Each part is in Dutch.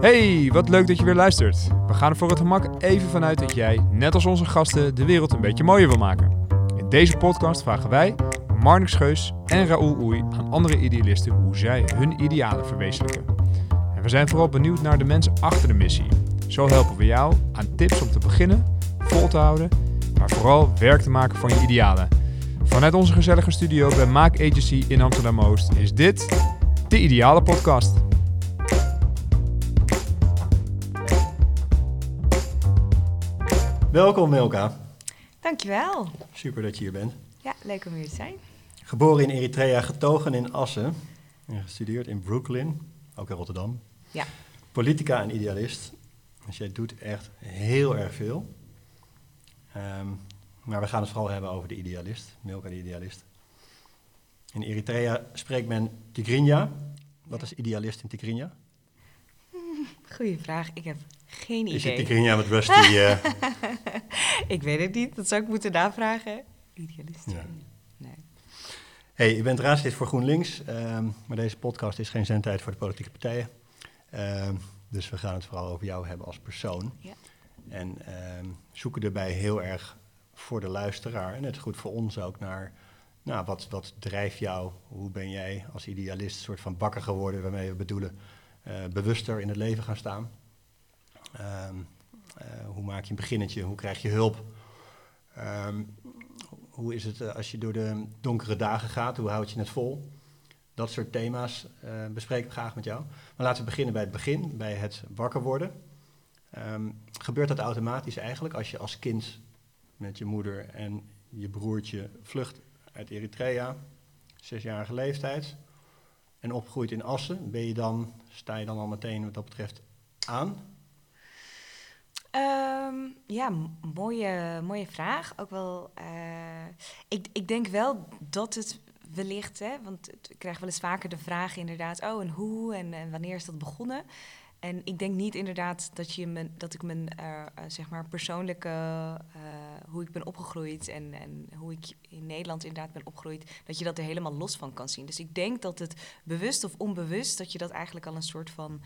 Hey, wat leuk dat je weer luistert. We gaan er voor het gemak even vanuit dat jij, net als onze gasten, de wereld een beetje mooier wil maken. In deze podcast vragen wij, Marnix Geus en Raoul Oei, aan andere idealisten hoe zij hun idealen verwezenlijken. En we zijn vooral benieuwd naar de mensen achter de missie. Zo helpen we jou aan tips om te beginnen, vol te houden, maar vooral werk te maken van je idealen. Vanuit onze gezellige studio bij Maak Agency in Amsterdam Oost is dit de Ideale Podcast. Welkom Milka. Dankjewel. Super dat je hier bent. Ja, leuk om hier te zijn. Geboren in Eritrea, getogen in Assen. En gestudeerd in Brooklyn, ook in Rotterdam. Ja. Politica en idealist. Dus jij doet echt heel erg veel. Ehm, maar we gaan het vooral hebben over de idealist, Milka de idealist. In Eritrea spreekt men Tigrinya. Wat is idealist in Tigrinya? Goeie vraag. Ik heb geen Is idee. het Tigrinya met Rusty? eh, ik weet het niet. Dat zou ik moeten navragen. Idealist. Ja. Nee. Hey, je bent raadslid voor GroenLinks, ehm, maar deze podcast is geen zendtijd voor de politieke partijen. Ehm, dus we gaan het vooral over jou hebben als persoon. Ja. En ehm, zoeken erbij heel erg voor de luisteraar, en net goed voor ons ook, naar nou, wat, wat drijft jou? Hoe ben jij als idealist een soort van bakker geworden, waarmee we bedoelen eh, bewuster in het leven gaan staan? Ehm, eh, hoe maak je een beginnetje? Hoe krijg je hulp? Ehm, hoe is het eh, als je door de donkere dagen gaat? Hoe houd je het vol? Dat soort thema's eh bespreek ik graag met jou. Maar laten we beginnen bij het begin, bij het wakker worden. Ehm, gebeurt dat automatisch eigenlijk als je als kind met je moeder en je broertje vlucht uit Eritrea, zesjarige leeftijd, en opgroeit in Assen? Ben je dan, sta je dan al meteen wat dat betreft aan? Ehm, ja, mooie, mooie vraag. Ook wel. eh, ik, ik denk wel dat het wellicht, hè, want ik krijg wel eens vaker de vraag inderdaad, oh en hoe en, wanneer is dat begonnen? En ik denk niet inderdaad dat, je mijn, dat ik mijn eh, eh, zeg maar persoonlijke, hoe ik ben opgegroeid en, en hoe ik in Nederland inderdaad ben opgegroeid, dat je dat er helemaal los van kan zien. Dus ik denk dat het bewust of onbewust, dat je dat eigenlijk al een soort van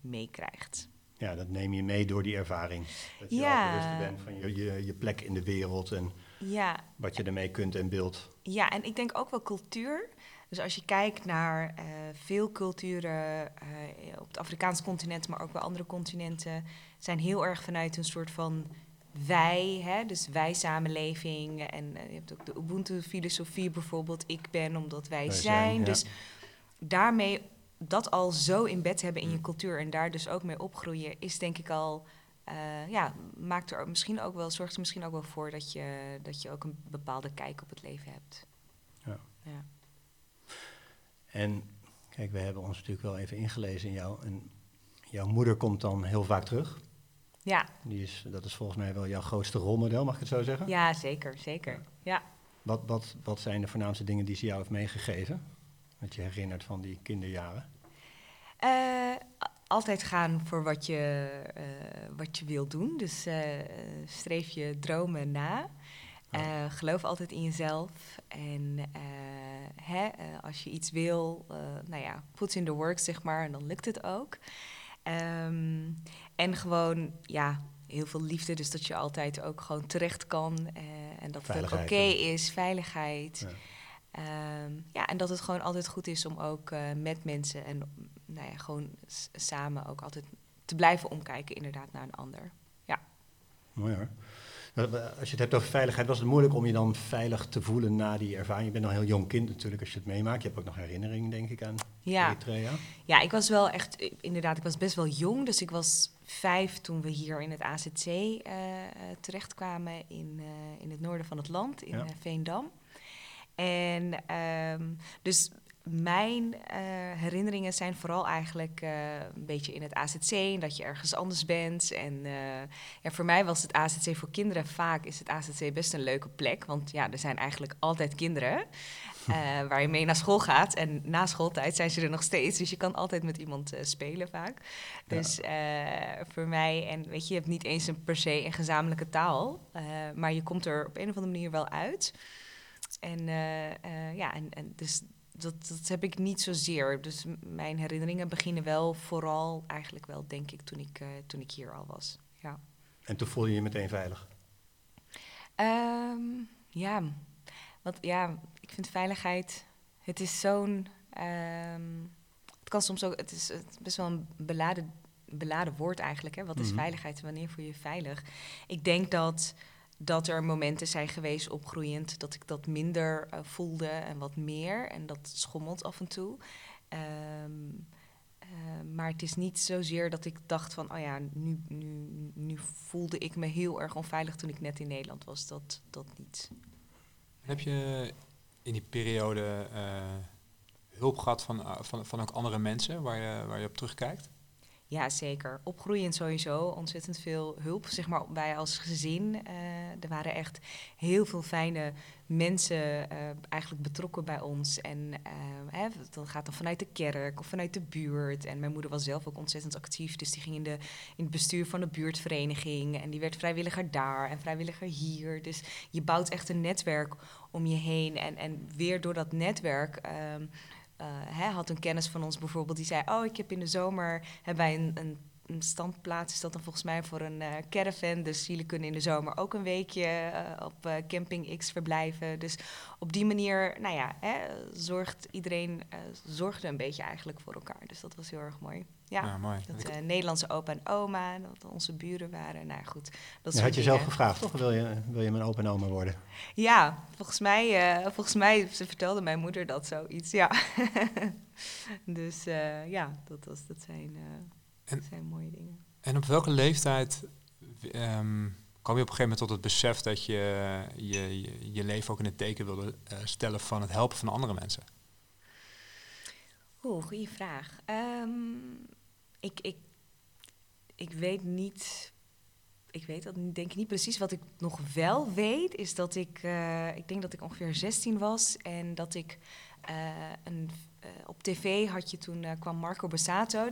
meekrijgt. Ja, dat neem je mee door die ervaring. Dat je Ja. al bewust bent van je, je, je plek in de wereld en Ja, wat je ermee kunt en wilt. Ja, en ik denk ook wel cultuur. Dus als je kijkt naar eh, veel culturen eh, op het Afrikaanse continent, maar ook bij andere continenten, zijn heel erg vanuit een soort van wij, hè, dus wij-samenleving. En eh, je hebt ook de Ubuntu-filosofie bijvoorbeeld, ik ben omdat wij, Wij zijn. zijn, ja. Dus daarmee dat al zo in bed hebben in je cultuur en daar dus ook mee opgroeien, is denk ik al, eh, ja, maakt er misschien ook wel, zorgt er misschien ook wel voor dat je, dat je ook een bepaalde kijk op het leven hebt. Ja. Ja. En kijk, we hebben ons natuurlijk wel even ingelezen in jou. En jouw moeder komt dan heel vaak terug. Ja, Die is, dat is volgens mij wel jouw grootste rolmodel, mag ik het zo zeggen? ja, zeker, zeker. Ja. Wat, wat, wat zijn de voornaamste dingen die ze jou heeft meegegeven? Wat je herinnert van die kinderjaren? Eh, altijd gaan voor wat je, eh, wat je wil doen. Dus eh, streef je dromen na. Geloof altijd in jezelf. En hè, als je iets wil, nou ja, put in the work, zeg maar, en dan lukt het ook. Ehm, en gewoon, ja, heel veel liefde. Dus dat je altijd ook gewoon terecht kan. en dat het oké is, veiligheid. Ja. Ehm, ja, en dat het gewoon altijd goed is om ook eh, met mensen en nou ja, gewoon samen ook altijd te blijven omkijken, inderdaad, naar een ander. Mooi hoor. Maar Als je het hebt over veiligheid, was het moeilijk om je dan veilig te voelen na die ervaring? Je bent nog heel jong kind natuurlijk als je het meemaakt. Je hebt ook nog herinneringen, denk ik, aan Ja, Eritrea. ja ik was wel echt, eh, inderdaad, ik was best wel jong. Dus ik was vijf toen we hier in het AZC eh, eh, terechtkwamen in, eh, in het noorden van het land, in Ja. eh, Veendam. En ehm, dus mijn eh, herinneringen zijn vooral eigenlijk eh, een beetje in het AZC en dat je ergens anders bent. En eh, ja, voor mij was het AZC voor kinderen vaak is het AZC best een leuke plek, want ja, er zijn eigenlijk altijd kinderen eh, waar je mee naar school gaat en na schooltijd zijn ze er nog steeds, dus je kan altijd met iemand eh, spelen vaak. Ja. Dus eh, voor mij en weet je, je hebt niet eens een per se een gezamenlijke taal, eh, maar je komt er op een of andere manier wel uit. En, eh, eh, ja, en, en dus dat, dat heb ik niet zozeer. Dus mijn herinneringen beginnen wel vooral eigenlijk wel, denk ik, toen ik, eh, toen ik hier al was. Ja. En toen voelde je je meteen veilig. Ehm, ja, want ja, ik vind veiligheid. Het is zo'n. ehm, het kan soms ook. Het is, het is best wel een beladen, beladen woord eigenlijk. Hè? Wat is Mhm. veiligheid en wanneer voel je je veilig? Ik denk dat, dat er momenten zijn geweest opgroeiend dat ik dat minder eh, voelde en wat meer. En dat schommelt af en toe. Ehm, eh, maar het is niet zozeer dat ik dacht van, oh ja, nu, nu, nu voelde ik me heel erg onveilig toen ik net in Nederland was. Dat, dat niet. Heb je in die periode eh, hulp gehad van, van, van ook andere mensen waar je, waar je op terugkijkt? Ja, zeker. Opgroeiend sowieso. Ontzettend veel hulp. Zeg maar, wij als gezin. eh, er waren echt heel veel fijne mensen eh, eigenlijk betrokken bij ons. En eh, hè, dat gaat dan vanuit de kerk of vanuit de buurt. En mijn moeder was zelf ook ontzettend actief. Dus die ging in, de, in het bestuur van de buurtvereniging. En die werd vrijwilliger daar en vrijwilliger hier. Dus je bouwt echt een netwerk om je heen. En, en weer door dat netwerk... ehm, eh, hè, had een kennis van ons bijvoorbeeld die zei: Oh, ik heb in de zomer hebben wij een, een, standplaats. Is dat dan volgens mij voor een eh, caravan? Dus jullie kunnen in de zomer ook een weekje eh, op eh, camping X verblijven. Dus op die manier, nou ja, hè, zorgt iedereen eh, zorgde een beetje eigenlijk voor elkaar. Dus dat was heel erg mooi. Ja. Ja, mooi. Dat eh, Nederlandse opa en oma, dat onze buren waren. Nou goed. Dat had je zelf gevraagd, toch? Wil je, wil je mijn opa en oma worden? Ja, volgens mij, eh, volgens mij ze vertelde mijn moeder dat zoiets, ja. dus eh, ja, dat, was, dat, zijn, eh, En- dat zijn mooie dingen. En op welke leeftijd ehm, kwam je op een gegeven moment tot het besef dat je je, je, je leven ook in het teken wilde eh, stellen van het helpen van andere mensen? Oeh, goede vraag. Ehm, ik, ik, ik weet niet. Ik weet dat denk ik niet precies. Wat ik nog wel weet, is dat ik. eh, ik denk dat ik ongeveer 16 was. En dat ik. eh, een, eh, op tv had je toen. kwam Marco Bassato,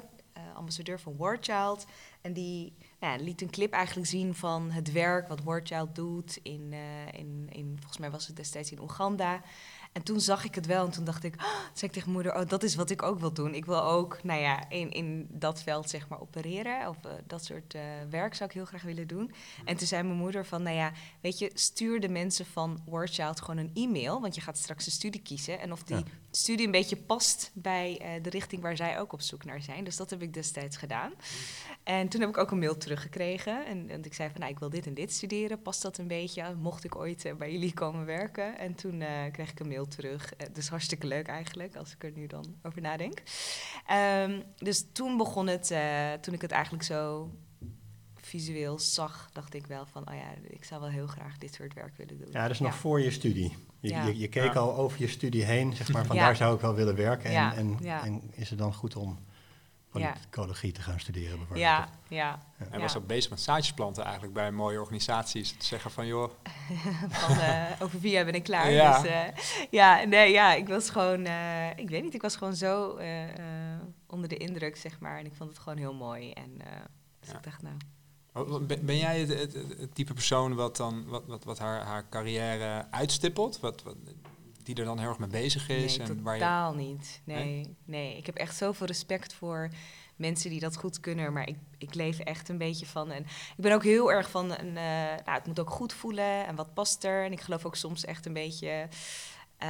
ambassadeur van Warchild. En die liet een clip eigenlijk zien van het werk wat Warchild doet. In, in, in, volgens mij was het destijds in Oeganda. En toen zag ik het wel en toen dacht ik, oh, toen zei ik tegen moeder, oh, dat is wat ik ook wil doen. Ik wil ook, nou ja, in, in dat veld zeg maar opereren of eh, dat soort eh, werk zou ik heel graag willen doen. En toen zei mijn moeder van, nou ja, weet je, stuur de mensen van Wordchild gewoon een e-mail, want je gaat straks een studie kiezen. En of die Ja. studie een beetje past bij eh, de richting waar zij ook op zoek naar zijn. Dus dat heb ik destijds gedaan. En toen heb ik ook een mail teruggekregen. En, en ik zei van, nou, ik wil dit en dit studeren. Past dat een beetje? Mocht ik ooit bij jullie komen werken? En toen kreeg ik een mail terug. Eh, dus hartstikke leuk eigenlijk, als ik er nu dan over nadenk. Ehm, dus toen begon het, eh, toen ik het eigenlijk zo visueel zag, dacht ik wel van, oh ja, ik zou wel heel graag dit soort werk willen doen. Ja, dat is nog voor je studie. Je, Ja. je, je keek Ja. al over je studie heen, zeg maar, van Ja. daar zou ik wel willen werken. En, Ja, en, ja. en is het dan goed om Ja. Politicologie te gaan studeren bijvoorbeeld? Ja, ja. En was ook bezig met zaadjes planten eigenlijk bij mooie organisaties. Te zeggen van, joh, van eh, over vier jaar ben ik klaar. Ja. Dus, eh, ja, nee, ja, ik was gewoon, eh, ik weet niet, ik was gewoon zo eh, eh, onder de indruk, zeg maar. En ik vond het gewoon heel mooi. En eh, dus Ja. ik dacht, nou, Ben, jij het, het, het- het type persoon wat, dan, wat, wat, wat haar, haar carrière uitstippelt? Wat, wat, die er dan heel erg mee bezig is? nee, en waar je, totaal niet. Nee, Nee? nee, ik heb echt zoveel respect voor mensen die dat goed kunnen. Maar ik, ik leef echt een beetje van... En ik ben ook heel erg van... Een, eh, nou, het moet ook goed voelen en wat past er. En ik geloof ook soms echt een beetje... eh,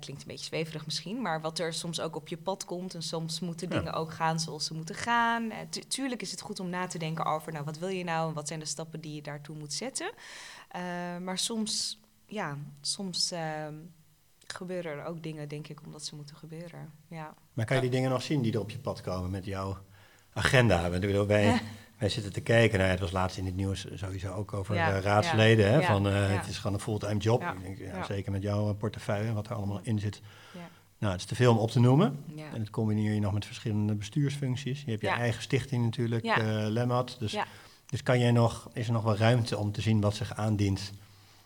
klinkt een beetje zweverig misschien, maar wat er soms ook op je pad komt. En soms moeten Ja. dingen ook gaan zoals ze moeten gaan. Tu- tuurlijk is het goed om na te denken over, nou, wat wil je nou en wat zijn de stappen die je daartoe moet zetten. Eh, maar soms, ja, soms ehm, gebeuren er ook dingen, denk ik, omdat ze moeten gebeuren. Ja. Maar kan je die dingen nog zien die er op je pad komen met jouw agenda? Bedoel, wij, wij zitten te kijken. Nou, het was laatst in het nieuws sowieso ook over Ja, eh, raadsleden. Hè, van, eh. Het is gewoon een fulltime job. Ik denk. Zeker met jouw portefeuille, wat er allemaal in zit. Ja. Nou, het is te veel om op te noemen. En dat combineer je nog met verschillende bestuursfuncties. Je hebt je eigen stichting natuurlijk, Ja. eh Lemmat. Dus, dus kan jij nog, is er nog wel ruimte om te zien wat zich aandient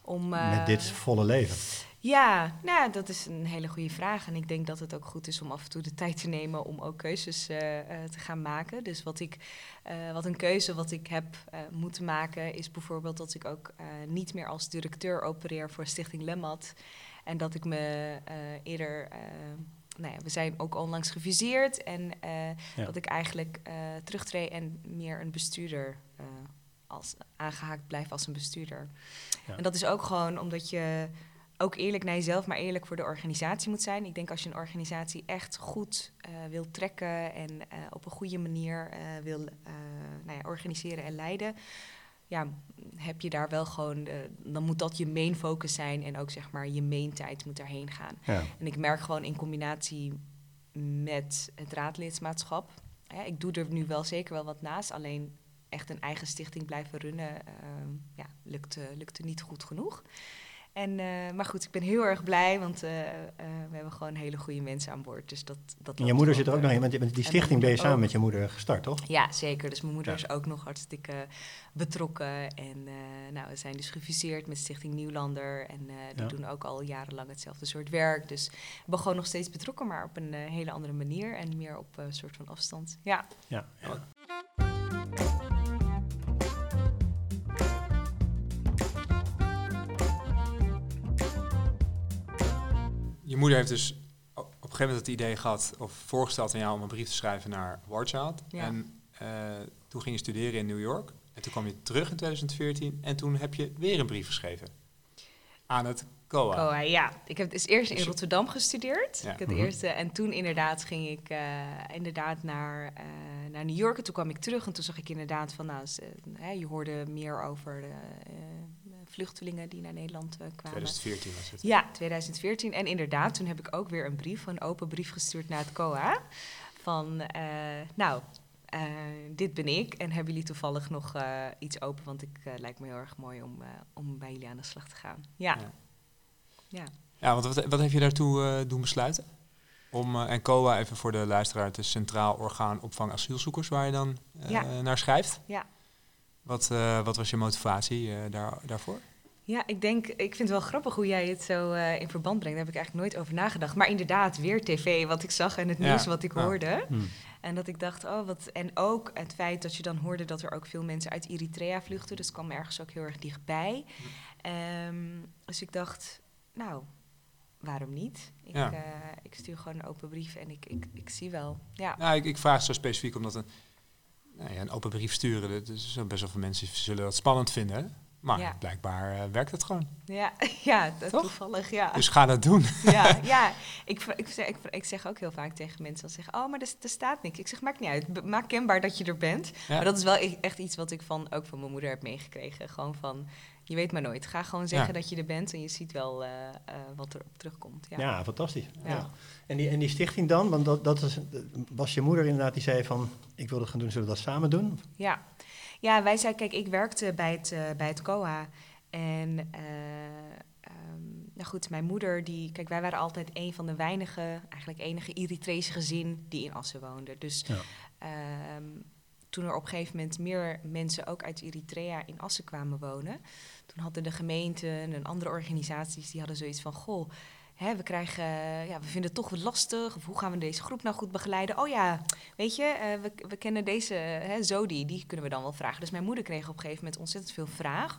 Om, eh, met dit volle leven? Ja, nou, dat is een hele goede vraag. En ik denk dat het ook goed is om af en toe de tijd te nemen om ook keuzes eh, eh, te gaan maken. Dus wat, ik, eh, wat een keuze wat ik heb moeten maken is bijvoorbeeld dat ik ook niet meer als directeur opereer voor Stichting Lemmat. En dat ik me eerder nou ja, we zijn ook onlangs geviseerd en Ja. dat ik eigenlijk terugtreed en meer een bestuurder als aangehaakt blijf als een bestuurder. Ja. En dat is ook gewoon omdat je ook eerlijk naar jezelf, maar eerlijk voor de organisatie moet zijn. Ik denk als je een organisatie echt goed eh, wil trekken en eh, op een goede manier eh, wil nou ja, organiseren en leiden, ja, heb je daar wel gewoon, dan moet dat je main focus zijn en ook zeg maar je main tijd moet daarheen gaan. Ja. En ik merk gewoon in combinatie met het raadlidmaatschap. Hè, ik doe er nu wel zeker wel wat naast, alleen echt een eigen stichting blijven runnen, ehm, ja, lukt, lukte niet goed genoeg. En, eh, maar goed, ik ben heel erg blij, want eh, eh, we hebben gewoon hele goede mensen aan boord. Dus dat, dat En je moeder zit er ook nog in, want je bent die stichting ben je samen ook. met je moeder gestart, toch? Ja, zeker. Dus mijn moeder Ja. is ook nog hartstikke betrokken. En eh, nou, we zijn dus gefuseerd met Stichting Nieuwlander. En eh, die Ja. doen ook al jarenlang hetzelfde soort werk. Dus we zijn gewoon nog steeds betrokken, maar op een hele andere manier. En meer op een soort van afstand. Ja, Ja. ja. Je moeder heeft dus op een gegeven moment het idee gehad, of voorgesteld aan jou om een brief te schrijven naar Warchild. Ja. En eh, toen ging je studeren in New York. En toen kwam je terug in 2014 en toen heb je weer een brief geschreven. Aan het COA. COA, ja. Ik heb dus eerst Dus in je- Rotterdam gestudeerd. Ja. Ik heb Mhm. de eerste, en toen inderdaad ging ik eh, inderdaad naar, eh, naar New York. En toen kwam ik terug en toen zag ik inderdaad van... Nou, je hoorde meer over de eh, vluchtelingen die naar Nederland eh, kwamen. 2014 was het. Ja, 2014. En inderdaad, toen heb ik ook weer een brief, een open brief gestuurd naar het COA. Van, eh, nou, eh, dit ben ik. En hebben jullie toevallig nog iets open? Want ik eh, lijkt me heel erg mooi om, om bij jullie aan de slag te gaan. Ja. Ja. Ja. Ja, want wat, wat heb je daartoe doen besluiten? Om, en COA, even voor de luisteraar, het is Centraal Orgaan Opvang Asielzoekers, waar je dan Ja. naar schrijft. Ja. Wat, eh, wat was je motivatie eh, daar, daarvoor? Ja, ik denk, ik vind het wel grappig hoe jij het zo eh, in verband brengt. Daar heb ik eigenlijk nooit over nagedacht. Maar inderdaad, weer tv, wat ik zag en het Ja, nieuws wat ik ja. hoorde. Hm. En dat ik dacht, oh wat. En ook het feit dat je dan hoorde dat er ook veel mensen uit Eritrea vluchten. Dus kwam ergens ook heel erg dichtbij. Ehm, dus ik dacht, nou, waarom niet? Ik, Ja. eh, ik stuur gewoon een open brief en ik, ik, ik zie wel. Ja, Nou, ik, ik vraag zo specifiek omdat een, nou ja, een open brief sturen, dat is zo best wel veel mensen zullen dat spannend vinden. Maar Ja. blijkbaar eh, werkt het gewoon. ja, ja dat Toch? toevallig, ja. Dus ga dat doen. ja, ja. Ik, ik, zeg, ik, ik zeg ook heel vaak tegen mensen dat zeggen, oh, maar er, er staat niks. Ik zeg, maakt niet uit. Maak kenbaar dat je er bent. Ja. Maar dat is wel e- echt iets wat ik van, ook van mijn moeder heb meegekregen. Gewoon van, je weet maar nooit. Ga gewoon zeggen Ja. dat je er bent en je ziet wel eh, eh, wat er op terugkomt. Ja. Ja, fantastisch. Ja. Ja. En, die, en die stichting dan, want dat, dat is, was je moeder inderdaad die zei van, ik wil dat gaan doen, zullen we dat samen doen? Ja. ja, wij zeiden, kijk, ik werkte bij het, eh, bij het COA. En eh, ehm, nou goed, mijn moeder, die, kijk, wij waren altijd een van de weinige, eigenlijk enige Eritrese gezin die in Assen woonde. Dus Ja. Toen er op een gegeven moment meer mensen ook uit Eritrea in Assen kwamen wonen, toen hadden de gemeenten en andere organisaties, die hadden zoiets van, goh, hè, we krijgen, ja, we vinden het toch wat lastig, of hoe gaan we deze groep nou goed begeleiden? Oh ja, weet je, eh, we, we kennen deze, hè, Zodi, die kunnen we dan wel vragen. Dus mijn moeder kreeg op een gegeven moment ontzettend veel vraag.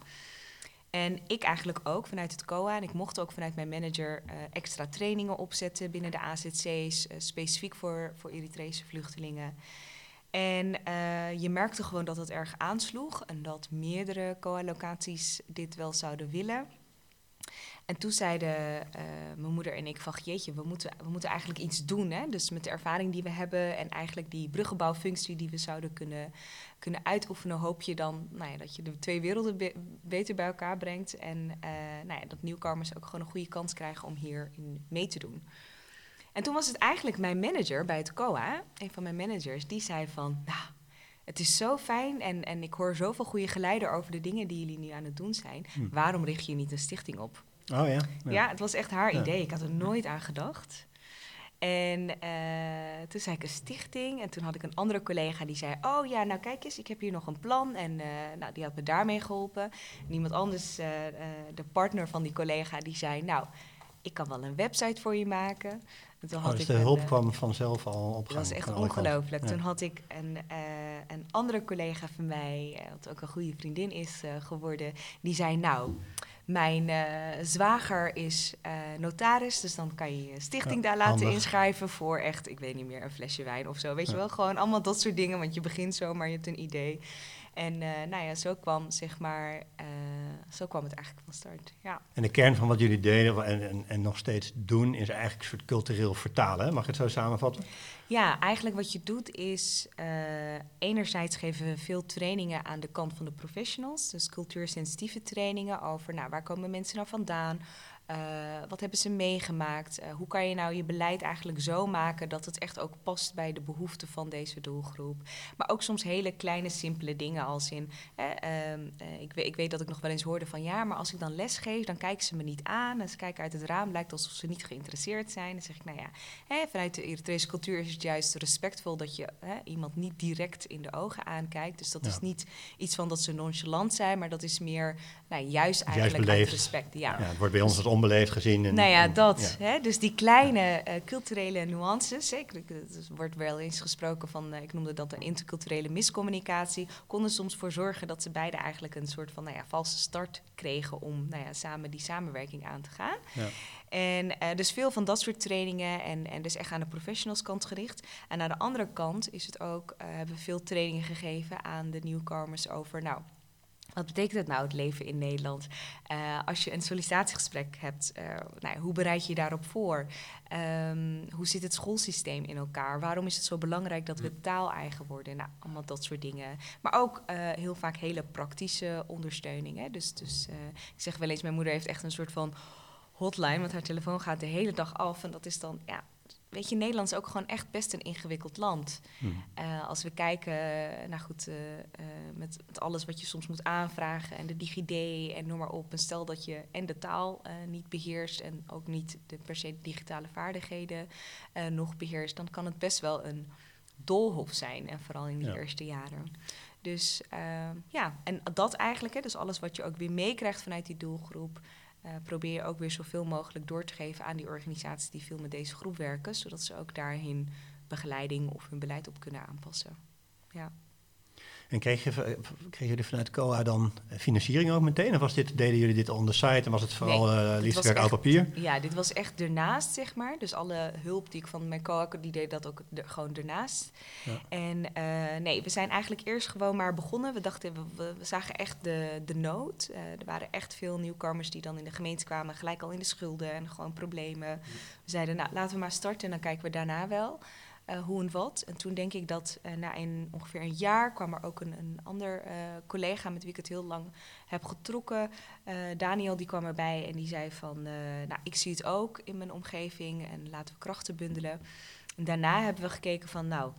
En ik eigenlijk ook vanuit het COA. En ik mocht ook vanuit mijn manager eh, extra trainingen opzetten binnen de AZC's, eh, specifiek voor, voor Eritrese vluchtelingen. En eh, je merkte gewoon dat het erg aansloeg en dat meerdere COA-locaties dit wel zouden willen. En toen zeiden eh, mijn moeder en ik van, jeetje, we moeten, we moeten eigenlijk iets doen. Hè? Dus met de ervaring die we hebben en eigenlijk die bruggenbouwfunctie die we zouden kunnen, kunnen uitoefenen, hoop je dan nou ja, dat je de twee werelden be- beter bij elkaar brengt. En eh, nou ja, dat nieuwkomers ook gewoon een goede kans krijgen om hierin mee te doen. En toen was het eigenlijk mijn manager bij het COA, een van mijn managers, die zei van, nou, het is zo fijn en, en ik hoor zoveel goede geluiden over de dingen die jullie nu aan het doen zijn. Hm. Waarom richt je niet een stichting op? Oh ja? Ja, het was echt haar Ja. idee. Ik had er nooit aan gedacht. En eh, toen zei ik een stichting. En toen had ik een andere collega die zei: Oh ja, nou kijk eens, ik heb hier nog een plan. En eh, nou, die had me daarmee geholpen. En iemand anders, eh, de partner van die collega, die zei: Nou, ik kan wel een website voor je maken. En toen Oh, had dus ik de een, hulp eh, kwam vanzelf al op dat was echt kanten. ongelooflijk. Ja. Toen had ik een, eh, een andere collega van mij, eh, wat ook een goede vriendin is geworden, die zei: Nou, mijn zwager is notaris, dus dan kan je je stichting Ja, daar laten handig. inschrijven voor echt, ik weet niet meer, een flesje wijn of zo. Weet je wel, gewoon allemaal dat soort dingen, want je begint zo, maar je hebt een idee. En eh, nou ja, zo kwam, zeg maar, eh, zo kwam het eigenlijk van start. Ja. En de kern van wat jullie deden en, en, en nog steeds doen, is eigenlijk een soort cultureel vertalen. Hè? Mag ik het zo samenvatten? Ja, eigenlijk wat je doet is, eh, enerzijds geven we veel trainingen aan de kant van de professionals, dus cultuursensitieve trainingen over, nou, waar komen mensen nou vandaan? Eh, wat hebben ze meegemaakt? Eh, hoe kan je nou je beleid eigenlijk zo maken dat het echt ook past bij de behoeften van deze doelgroep? Maar ook soms hele kleine, simpele dingen als in, ehm, eh, ik, weet, ik weet dat ik nog wel eens hoorde van ja, maar als ik dan les geef, dan kijken ze me niet aan. En ze kijken uit het raam, lijkt alsof ze niet geïnteresseerd zijn. Dan zeg ik, nou ja, hè, vanuit de Eritrese cultuur is het juist respectvol dat je hè, iemand niet direct in de ogen aankijkt. Dus dat Ja. is niet iets van dat ze nonchalant zijn, maar dat is meer nou, juist eigenlijk uit beleefd. respect. Ja. het wordt bij ons als onbeleefd gezien. En, Nou ja, en- dat. ja. Hè? Dus die kleine eh, culturele nuances. Zeker, er wordt wel eens gesproken van, eh, ik noemde dat een interculturele miscommunicatie. Konden soms voor zorgen dat ze beiden eigenlijk een soort van nou ja, valse start kregen om nou ja, samen die samenwerking aan te gaan. Ja. En eh, dus veel van dat soort trainingen en, en dus echt aan de professionals kant gericht. En aan de andere kant is het ook, hebben we veel trainingen gegeven aan de nieuwkomers over, nou, wat betekent het nou, het leven in Nederland? Eh, als je een sollicitatiegesprek hebt, eh, nou, ja, hoe bereid je je daarop voor? Ehm, hoe zit het schoolsysteem in elkaar? Waarom is het zo belangrijk dat we taal-eigen worden? Nou, allemaal dat soort dingen. Maar ook eh, heel vaak hele praktische ondersteuning. Hè? Dus, dus ik zeg wel eens, mijn moeder heeft echt een soort van hotline, want haar telefoon gaat de hele dag af. En dat is dan, ja, weet je, Nederland is ook gewoon echt best een ingewikkeld land. Hm. Eh, als we kijken, eh, nou goed, eh, met, met alles wat je soms moet aanvragen en de DigiD en noem maar op. En stel dat je en de taal niet beheerst en ook niet de per se digitale vaardigheden nog beheerst, dan kan het best wel een doolhof zijn. En vooral in die Ja. eerste jaren. Dus ja, en dat eigenlijk, hè, dus alles wat je ook weer meekrijgt vanuit die doelgroep. Eh, probeer je ook weer zoveel mogelijk door te geven aan die organisaties die veel met deze groep werken, zodat ze ook daarin begeleiding of hun beleid op kunnen aanpassen. Ja. En eh, kregen jullie vanuit COA dan eh, financiering ook meteen? Of was dit, deden jullie dit on the site en was het vooral Nee, eh was werk oud papier? ja, dit was echt ernaast, zeg maar. Dus alle hulp die ik van mijn co die deed dat ook gewoon ernaast. Ja. En eh, nee, we zijn eigenlijk eerst gewoon maar begonnen. We dachten, we, we, we zagen echt de, de nood. Eh, er waren echt veel nieuwkomers die dan in de gemeente kwamen, gelijk al in de schulden en gewoon problemen. We zeiden, nou, laten we maar starten en dan kijken we daarna wel. Eh, hoe en wat. En toen denk ik dat eh, na een, ongeveer een jaar kwam er ook een, een ander eh, collega met wie ik het heel lang heb getrokken. Daniel die kwam erbij en die zei van, nou ik zie het ook in mijn omgeving en laten we krachten bundelen. En daarna hebben we gekeken van, nou,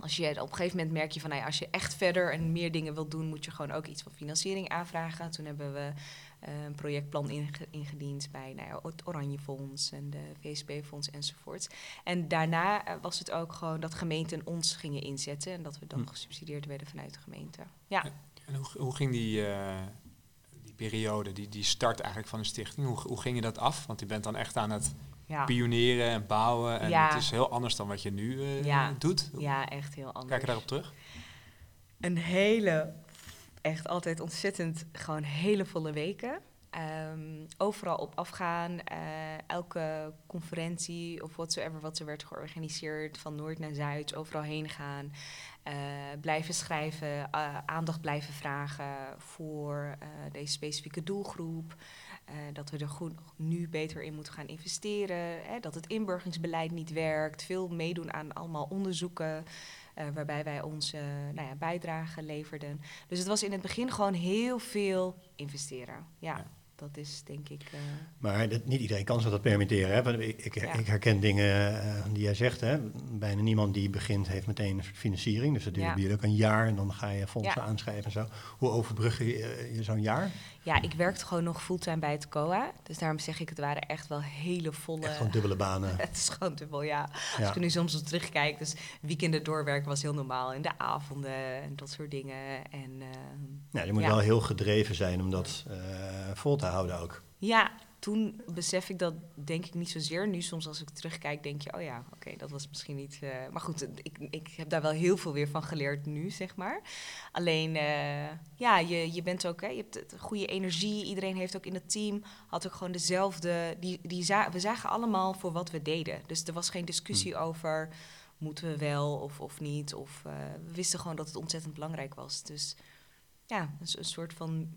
als je op een gegeven moment merk je van, nou als je echt verder en meer dingen wilt doen, moet je gewoon ook iets van financiering aanvragen. Toen hebben we een projectplan inge- ingediend bij nou ja, het Oranje Fonds en de VSB-fonds enzovoort. En daarna eh, was het ook gewoon dat gemeenten ons gingen inzetten en dat we dan Hm. gesubsidieerd werden vanuit de gemeente. Ja. En hoe, hoe ging die, eh, die periode, die, die start eigenlijk van de stichting? Hoe, hoe ging je dat af? Want je bent dan echt aan het Ja. pioneren en bouwen. En Ja. het is heel anders dan wat je nu eh, Ja. doet. ja, echt heel anders. Kijk je daarop terug? een hele, echt altijd ontzettend, gewoon hele volle weken. Ehm, overal op afgaan, eh, elke conferentie of whatsoever wat er werd georganiseerd, van noord naar zuid, overal heen gaan. Eh, blijven schrijven, eh, aandacht blijven vragen voor deze specifieke doelgroep. Dat we er goed, nu beter in moeten gaan investeren. Hè, dat het inburgeringsbeleid niet werkt. Veel meedoen aan allemaal onderzoeken. Eh, waarbij wij onze nou ja, bijdrage leverden. Dus het was in het begin gewoon heel veel investeren. Ja, Ja. dat is denk ik. eh, Maar dat, niet iedereen kan zich dat permitteren. Hè? Want ik, ik, Ja. ik herken dingen eh, die jij zegt. Hè? Bijna niemand die begint heeft meteen financiering. Dus dat duurt Ja. ook een jaar en dan ga je fondsen Ja. aanschrijven en zo. Hoe overbrug je, eh, je zo'n jaar? Ja, ik werkte gewoon nog fulltime bij het COA. Dus daarom zeg ik, het waren echt wel hele volle. Echt gewoon dubbele banen. Het is gewoon dubbel, ja. Als Ja. ik er nu soms op terugkijk, dus weekenden doorwerken was heel normaal. In de avonden en dat soort dingen. En, ehm, Nou, je moet Ja. wel heel gedreven zijn om dat eh, vol te houden ook. Ja, toen besef ik dat denk ik niet zozeer. Nu soms als ik terugkijk denk je, oh ja, oké, dat was misschien niet... eh, maar goed, ik, ik heb daar wel heel veel weer van geleerd nu, zeg maar. Alleen, eh, ja, je, je bent ook, hè, je hebt goede energie. Iedereen heeft ook in het team, had ook gewoon dezelfde... Die, die za- we zagen allemaal voor wat we deden. Dus er was geen discussie over, moeten we wel of, of niet. Of eh, we wisten gewoon dat het ontzettend belangrijk was. Dus ja, een soort van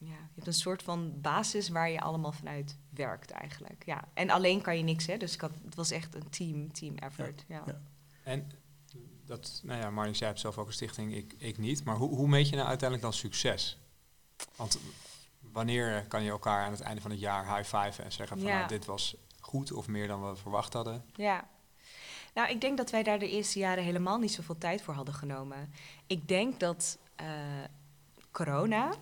ja, je hebt een soort van basis waar je allemaal vanuit werkt eigenlijk. Ja. En alleen kan je niks, hè. Dus ik had, het was echt een team, team effort. Ja. Ja. En dat, nou ja, Marnix, jij hebt zelf ook een stichting, ik, ik niet. Maar hoe, hoe meet je nou uiteindelijk dan succes? Want wanneer kan je elkaar aan het einde van het jaar high-fiven en zeggen van Ja. nou, dit was goed of meer dan we verwacht hadden? ja. Nou, ik denk dat wij daar de eerste jaren helemaal niet zoveel tijd voor hadden genomen. Ik denk dat eh, corona,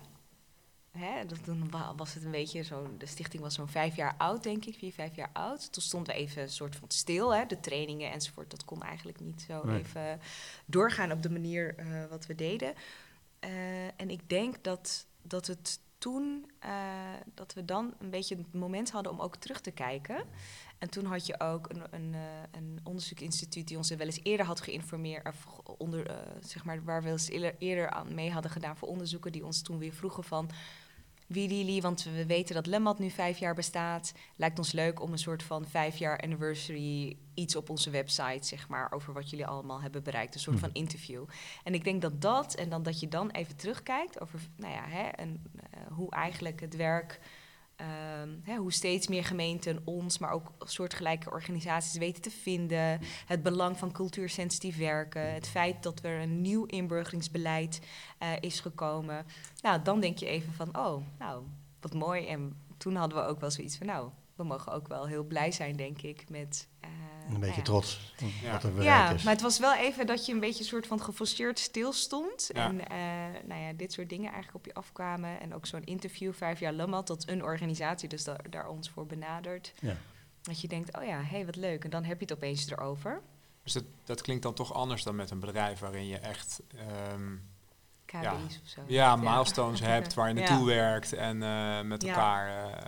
hè, dat, toen wa- was het een beetje zo, de stichting was zo'n vijf jaar oud, denk ik, vier, vijf jaar oud. Toen stonden we even een soort van stil, hè, de trainingen enzovoort. Dat kon eigenlijk niet zo Nee. even doorgaan op de manier eh, wat we deden. Eh, en ik denk dat, dat het toen, eh, dat we dan een beetje het moment hadden om ook terug te kijken. En toen had je ook een, een, eh, een onderzoekinstituut die ons wel eens eerder had geïnformeerd, of onder, eh, zeg maar, waar we eens eerder- aan mee hadden gedaan voor onderzoeken, die ons toen weer vroegen van wie jullie, want we weten dat Lemmat nu vijf jaar bestaat. Lijkt ons leuk om een soort van vijf jaar anniversary iets op onze website, zeg maar, over wat jullie allemaal hebben bereikt. Een soort Mhm. van interview. En ik denk dat dat, en dan dat je dan even terugkijkt over, nou ja, hè, en, eh, hoe eigenlijk het werk, ehm, hè, hoe steeds meer gemeenten ons, maar ook soortgelijke organisaties weten te vinden. Het belang van cultuursensitief werken. Het feit dat er een nieuw inburgeringsbeleid eh, is gekomen. Nou, dan denk je even van, oh, nou, wat mooi. En toen hadden we ook wel zoiets van, nou, we mogen ook wel heel blij zijn, denk ik, met... eh, Een nou beetje ja. trots Ja. wat er bereikt Ja, is. maar het was wel even dat je een beetje een soort van gefrustreerd stilstond. Ja. En eh, nou ja, dit soort dingen eigenlijk op je afkwamen. En ook zo'n interview, vijf jaar Lammat, dat een organisatie dus daar, daar ons voor benadert. Ja. Dat je denkt, oh ja, hé, hey, wat leuk. En dan heb je het opeens erover. Dus dat, dat klinkt dan toch anders dan met een bedrijf waarin je echt ehm, KBI's Ja. of zo. ja, milestones hebt waar je Ja. naartoe werkt en eh, met Ja. elkaar eh,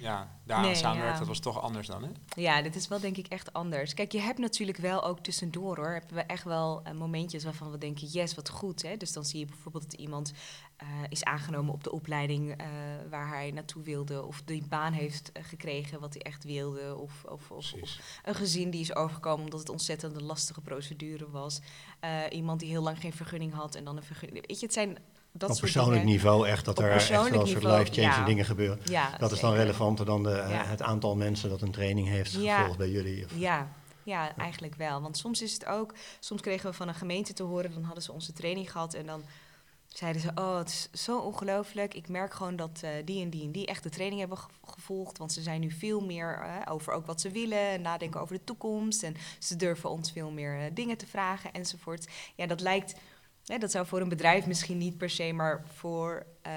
ja, daaraan Nee, samenwerkt. ja. Dat was toch anders dan, hè? Ja, dit is wel denk ik echt anders. Kijk, je hebt natuurlijk wel ook tussendoor hoor, hebben we echt wel eh, momentjes waarvan we denken, yes, wat goed. Hè? Dus dan zie je bijvoorbeeld dat iemand eh, is aangenomen op de opleiding eh, waar hij naartoe wilde, of die baan heeft gekregen wat hij echt wilde, of, of, of, of een gezin die is overgekomen omdat het ontzettend een lastige procedure was. Iemand die heel lang geen vergunning had en dan een vergunning. Weet je, het zijn dat op persoonlijk dingen. niveau echt dat er echt wel soort life-changing ja. dingen gebeuren. Ja, Dat is dan zeker. relevanter dan de, Ja. het aantal mensen dat een training heeft gevolgd bij jullie. Of, Ja, ja, eigenlijk wel. Want soms is het ook, soms kregen we van een gemeente te horen, dan hadden ze onze training gehad en dan zeiden ze, oh, het is zo ongelooflijk. Ik merk gewoon dat eh, die en die en die echt de training hebben ge- gevolgd, want ze zijn nu veel meer eh, over ook wat ze willen, en nadenken over de toekomst en ze durven ons veel meer eh, dingen te vragen enzovoort. Ja, dat lijkt, hè, dat zou voor een bedrijf misschien niet per se, maar voor, eh,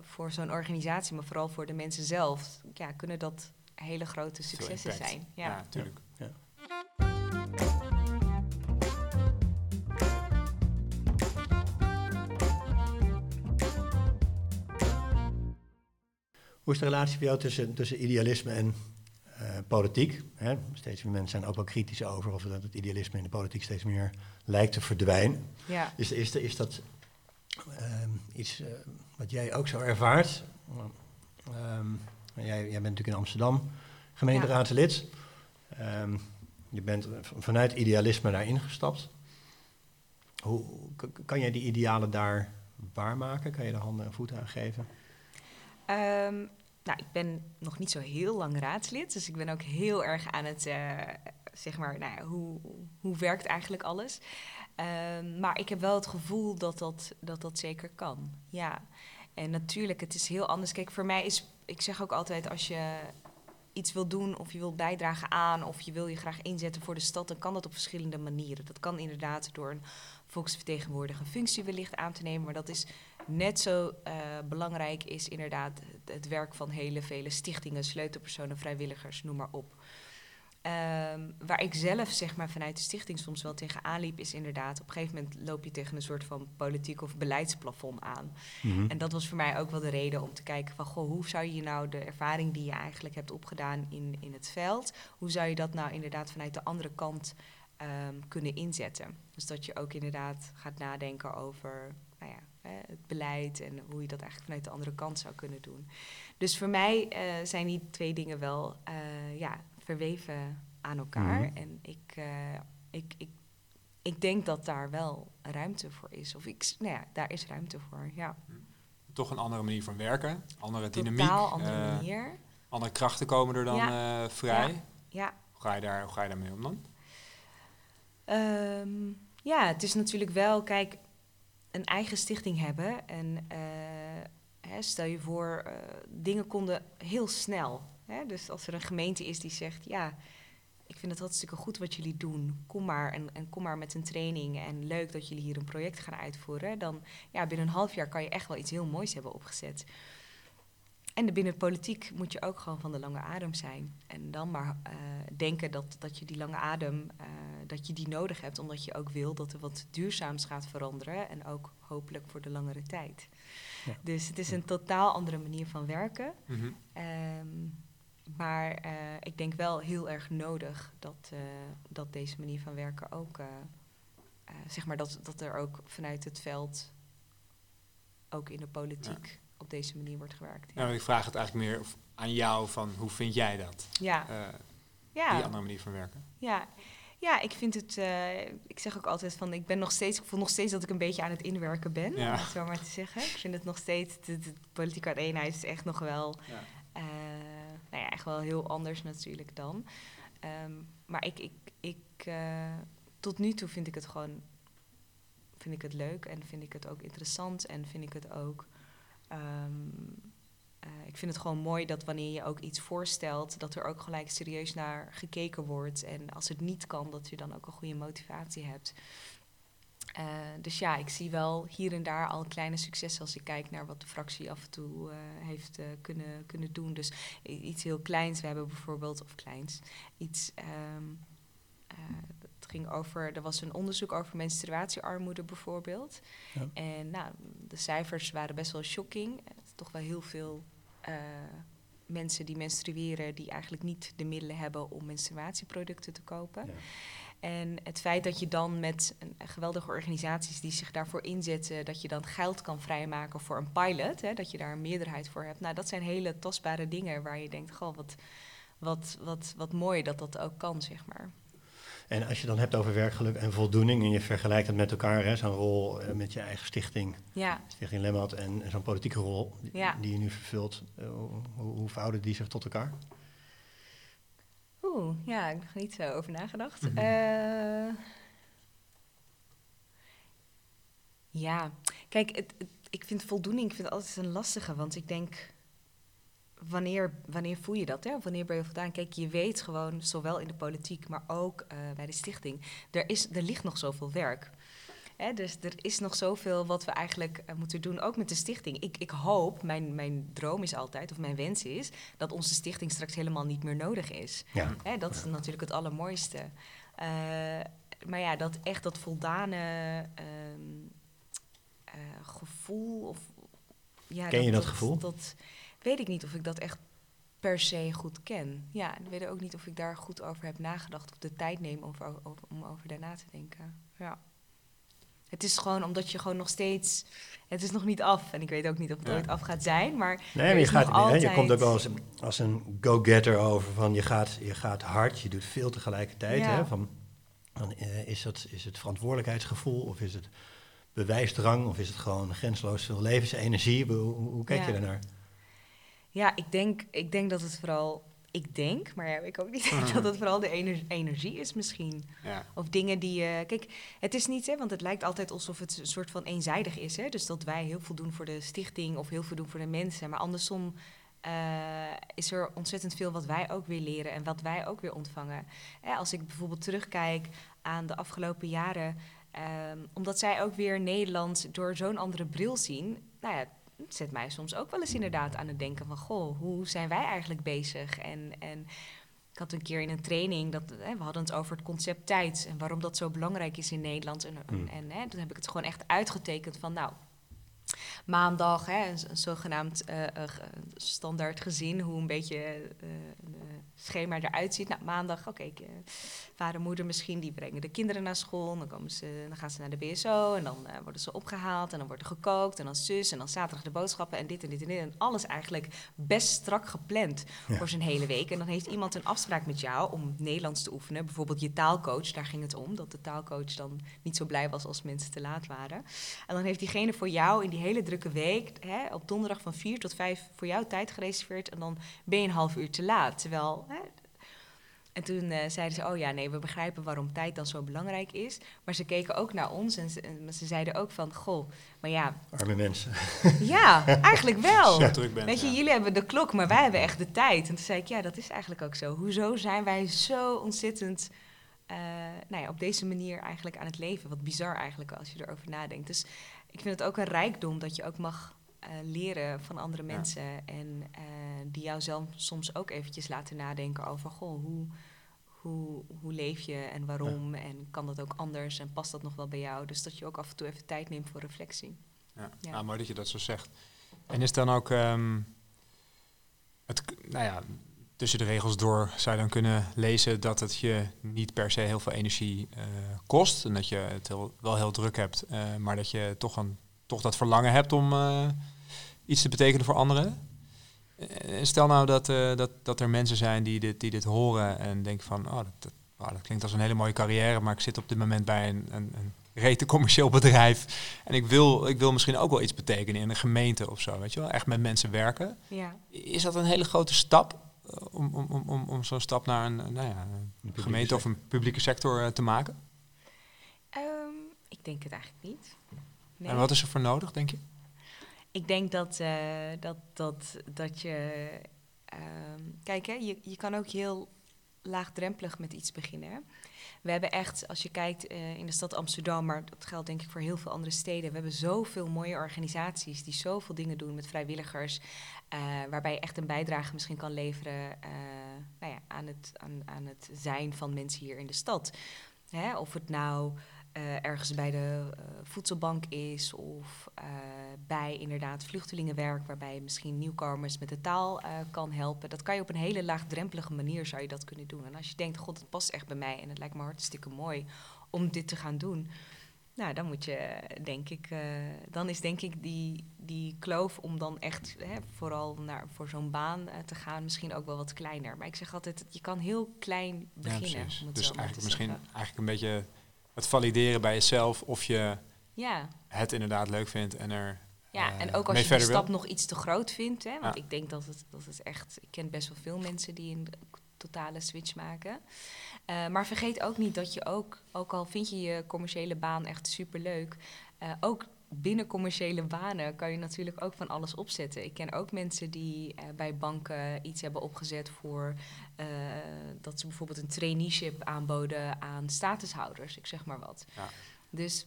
voor zo'n organisatie, maar vooral voor de mensen zelf, ja, kunnen dat hele grote successen zijn. Ja, Ja. natuurlijk. Hoe is de relatie voor jou tussen, tussen idealisme en politiek? Hè? Steeds meer mensen zijn ook wel kritisch over of dat het idealisme in de politiek steeds meer lijkt te verdwijnen. Ja. Is, is, is dat ehm, iets eh, wat jij ook zo ervaart? Ehm, jij, jij bent natuurlijk in Amsterdam gemeenteraadslid. Ehm, je bent vanuit idealisme daarin gestapt. Hoe, kan jij die idealen daar waarmaken? Kan je er handen en voeten aan geven? Nou, ik ben nog niet zo heel lang raadslid, dus ik ben ook heel erg aan het, eh, zeg maar, nou ja, hoe, hoe werkt eigenlijk alles? Ehm, maar ik heb wel het gevoel dat dat, dat dat zeker kan, ja. En natuurlijk, het is heel anders. Kijk, voor mij is, ik zeg ook altijd, als je iets wil doen of je wil bijdragen aan of je wil je graag inzetten voor de stad, dan kan dat op verschillende manieren. Dat kan inderdaad door een volksvertegenwoordiger functie wellicht aan te nemen, maar dat is net zo eh, belangrijk is inderdaad het, het werk van hele vele stichtingen, sleutelpersonen, vrijwilligers, noem maar op. Ehm, waar ik zelf zeg maar, vanuit de stichting soms wel tegenaan liep, is inderdaad op een gegeven moment loop je tegen een soort van politiek of beleidsplafond aan. Mhm. En dat was voor mij ook wel de reden om te kijken van goh, hoe zou je nou de ervaring die je eigenlijk hebt opgedaan in, in het veld, hoe zou je dat nou inderdaad vanuit de andere kant ehm, kunnen inzetten? Dus dat je ook inderdaad gaat nadenken over nou ja, hè, het beleid en hoe je dat eigenlijk vanuit de andere kant zou kunnen doen. Dus voor mij eh, zijn die twee dingen wel eh, ja, verweven aan elkaar. Mhm. En ik, eh, ik, ik, ik denk dat daar wel ruimte voor is. Of ik, nou ja, daar is ruimte voor, ja. Toch een andere manier van werken, andere dynamiek. Totaal andere eh, manier. andere krachten komen er dan eh, vrij. Ja. Hoe, ga je daar, hoe ga je daarmee om dan? Ehm, ja, het is natuurlijk wel, kijk, een eigen stichting hebben. En eh, hè, stel je voor, eh, dingen konden heel snel. Hè? Dus als er een gemeente is die zegt, ja, ik vind het hartstikke goed wat jullie doen. Kom maar en, en kom maar met een training. En leuk dat jullie hier een project gaan uitvoeren. Dan ja, binnen een half jaar kan je echt wel iets heel moois hebben opgezet. En binnen de politiek moet je ook gewoon van de lange adem zijn. En dan maar eh, denken dat, dat je die lange adem, eh, dat je die nodig hebt. Omdat je ook wil dat er wat duurzaams gaat veranderen. En ook hopelijk voor de langere tijd. Ja. Dus het is een totaal andere manier van werken. Mhm. Ehm, maar eh, ik denk wel heel erg nodig dat, dat deze manier van werken ook, zeg maar, dat, dat er ook vanuit het veld, ook in de politiek, op deze manier wordt gewerkt. Nou, ik vraag het eigenlijk meer aan jou van hoe vind jij dat? Ja, Eh, ja. Die andere manier van werken. Ja, ja ik vind het. eh, ik zeg ook altijd van. Ik ben nog steeds. Ik voel nog steeds dat ik een beetje aan het inwerken ben. Ja. Om het zo maar te zeggen. Ik vind het nog steeds. De, de politieke eenheid is echt nog wel. Ja. eh, nou ja, echt wel heel anders natuurlijk dan. Ehm, maar ik. ik, ik tot nu toe vind ik het gewoon. Vind ik het leuk en vind ik het ook interessant en vind ik het ook. Ehm, eh, ik vind het gewoon mooi dat wanneer je ook iets voorstelt, dat er ook gelijk serieus naar gekeken wordt. En als het niet kan, dat je dan ook een goede motivatie hebt. Eh, dus ja, ik zie wel hier en daar al kleine successen als ik kijk naar wat de fractie af en toe eh, heeft kunnen, kunnen doen. Dus iets heel kleins. We hebben bijvoorbeeld, of kleins, iets. ehm, eh, ging over, er was een onderzoek over menstruatiearmoede bijvoorbeeld. Ja. En nou, de cijfers waren best wel shocking. Toch wel heel veel eh, mensen die menstrueren, die eigenlijk niet de middelen hebben om menstruatieproducten te kopen. Ja. En het feit dat je dan met een, geweldige organisaties die zich daarvoor inzetten, dat je dan geld kan vrijmaken voor een pilot, hè, dat je daar een meerderheid voor hebt. Nou, dat zijn hele tastbare dingen waar je denkt, goh, wat, wat, wat, wat mooi dat dat ook kan, zeg maar. En als je dan hebt over werkgeluk en voldoening en je vergelijkt het met elkaar, hè, zo'n rol eh, met je eigen stichting, Ja, Stichting Lemmat, en zo'n politieke rol die, Ja. die je nu vervult, eh, hoe, hoe verhouden die zich tot elkaar? oeh, ja, ik heb er niet zo over nagedacht. Mhm. Eh, ja, kijk, het, het- ik vind voldoening ik vind het altijd een lastige, want ik denk, wanneer, wanneer voel je dat? Hè? Wanneer ben je voldaan? Kijk, je weet gewoon, zowel in de politiek, maar ook eh, bij de stichting, er, is, er ligt nog zoveel werk. Hè, dus er is nog zoveel wat we eigenlijk eh, moeten doen, ook met de stichting. Ik, ik hoop, mijn, mijn droom is altijd, of mijn wens is, dat onze stichting straks helemaal niet meer nodig is. Ja. Hè, dat is natuurlijk het allermooiste. Eh, maar ja, dat echt dat voldane ehm, eh, gevoel. Of, ja, Ken je dat gevoel? Dat weet ik niet of ik dat echt per se goed ken. Ja, ik weet ook niet of ik daar goed over heb nagedacht of de tijd neem om over, om over daarna te denken. Ja. Het is gewoon omdat je gewoon nog steeds. Het is nog niet af. En ik weet ook niet of het Ja. ooit af gaat zijn. Maar Nee, maar je, gaat, hè, je komt ook wel als, als een go-getter over van je gaat, je gaat hard, je doet veel tegelijkertijd. Ja. Hè, van, van, eh, is, dat, is het verantwoordelijkheidsgevoel of is het bewijsdrang of is het gewoon grensloos veel levensenergie? Hoe, hoe, kijk je daarnaar? Ja, ik denk, ik denk dat het vooral. Ik denk, maar ja, ik ook niet Mhm. dat het vooral de ener- energie is misschien. Ja. Of dingen die. je kijk, het is niet, hè, want het lijkt altijd alsof het een soort van eenzijdig is. Hè? Dus dat wij heel veel doen voor de stichting of heel veel doen voor de mensen. Maar andersom eh, is er ontzettend veel wat wij ook weer leren en wat wij ook weer ontvangen. Als ik bijvoorbeeld terugkijk aan de afgelopen jaren. ehm, omdat zij ook weer Nederland door zo'n andere bril zien. Nou ja, het zet mij soms ook wel eens inderdaad aan het denken van... goh, hoe zijn wij eigenlijk bezig? En, en ik had een keer in een training, dat, hè, we hadden het over het concept tijd en waarom dat zo belangrijk is in Nederland. En, Hmm. en hè, toen heb ik het gewoon echt uitgetekend van, nou, maandag, hè, een, zogenaamd ge- standaard gezin, hoe een beetje eh, schema eruit ziet. Nou, maandag, oké, ik, eh, vader moeder misschien, die brengen de kinderen naar school. Dan, komen ze, dan gaan ze naar de BSO en dan eh, worden ze opgehaald en dan wordt er gekookt en dan zus en dan zaterdag de boodschappen en dit en dit en dit. En alles eigenlijk best strak gepland Ja. voor zijn hele week. En dan heeft iemand een afspraak met jou om Nederlands te oefenen. Bijvoorbeeld je taalcoach, daar ging het om. Dat de taalcoach dan niet zo blij was als mensen te laat waren. En dan heeft diegene voor jou in die hele drukke week, hè, op donderdag van 4 tot 5 voor jou tijd gereserveerd. En dan ben je een half uur te laat. Terwijl. Hè, en toen eh, zeiden ze: Oh ja, nee, we begrijpen waarom tijd dan zo belangrijk is. Maar ze keken ook naar ons en ze, en ze zeiden ook van: Goh, maar ja, Arme mensen. ja, eigenlijk wel. Zo druk bent. Weet je, ja. jullie hebben de klok, maar wij hebben echt de tijd. En toen zei ik, ja, dat is eigenlijk ook zo. Hoezo zijn wij zo ontzettend eh, nou ja, op deze manier eigenlijk aan het leven? Wat bizar eigenlijk als je erover nadenkt. Dus ik vind het ook een rijkdom dat je ook mag leren van andere Ja. mensen. En eh, die jou zelf soms ook eventjes laten nadenken over, goh, hoe... Hoe, hoe leef je en waarom? En kan dat ook anders? En past dat nog wel bij jou? Dus dat je ook af en toe even tijd neemt voor reflectie. Ja. Ja. Nou, mooi dat je dat zo zegt. En is dan ook, ehm, het, nou ja, tussen de regels door zou je dan kunnen lezen dat het je niet per se heel veel energie eh, kost. En dat je het heel, wel heel druk hebt, eh, maar dat je toch, een, toch dat verlangen hebt om eh, iets te betekenen voor anderen. Eh, stel nou dat, eh, dat, dat er mensen zijn die dit, die dit horen en denken van, oh, dat, dat, klinkt als een hele mooie carrière, maar ik zit op dit moment bij een, een, een rete commercieel bedrijf. En ik wil, ik wil misschien ook wel iets betekenen in een gemeente of zo, weet je wel? Echt met mensen werken. Ja. Is dat een hele grote stap eh, om, om, om, om, om zo'n stap naar een, nou ja, een gemeente of een publieke sector te maken? Ehm, ik denk het eigenlijk niet. Nee. En wat is er voor nodig, denk je? Ik denk dat, eh, dat, dat, dat je. ehm, kijk, hè, je, je kan ook heel laagdrempelig met iets beginnen. We hebben echt, als je kijkt eh, in de stad Amsterdam, maar dat geldt denk ik voor heel veel andere steden. We hebben zoveel mooie organisaties die zoveel dingen doen met vrijwilligers. eh, waarbij je echt een bijdrage misschien kan leveren nou ja, aan, het, aan, aan het zijn van mensen hier in de stad. Hè, of het nou eh, ergens bij de eh, voedselbank is of eh, bij inderdaad vluchtelingenwerk, waarbij je misschien nieuwkomers met de taal kan helpen. Dat kan je op een hele laagdrempelige manier zou je dat kunnen doen. En als je denkt, god, het past echt bij mij en het lijkt me hartstikke mooi om dit te gaan doen. Nou, dan moet je, denk ik, dan is denk ik die, die kloof om dan echt hè, vooral naar, voor zo'n baan te gaan misschien ook wel wat kleiner. Maar ik zeg altijd, je kan heel klein beginnen. Dus eigenlijk misschien zeggen. eigenlijk een beetje het valideren bij jezelf of je Ja, het inderdaad leuk vindt en er Ja, eh, en ook als je de stap wil. nog iets te groot vindt. Hè, want Ja. ik denk dat het, dat het echt... Ik ken best wel veel mensen die een totale switch maken. Eh, maar vergeet ook niet dat je ook... Ook al vind je je commerciële baan echt superleuk... eh ook binnen commerciële banen kan je natuurlijk ook van alles opzetten. Ik ken ook mensen die eh, bij banken iets hebben opgezet voor... eh, dat ze bijvoorbeeld een traineeship aanboden aan statushouders. Ik zeg maar wat. Ja. Dus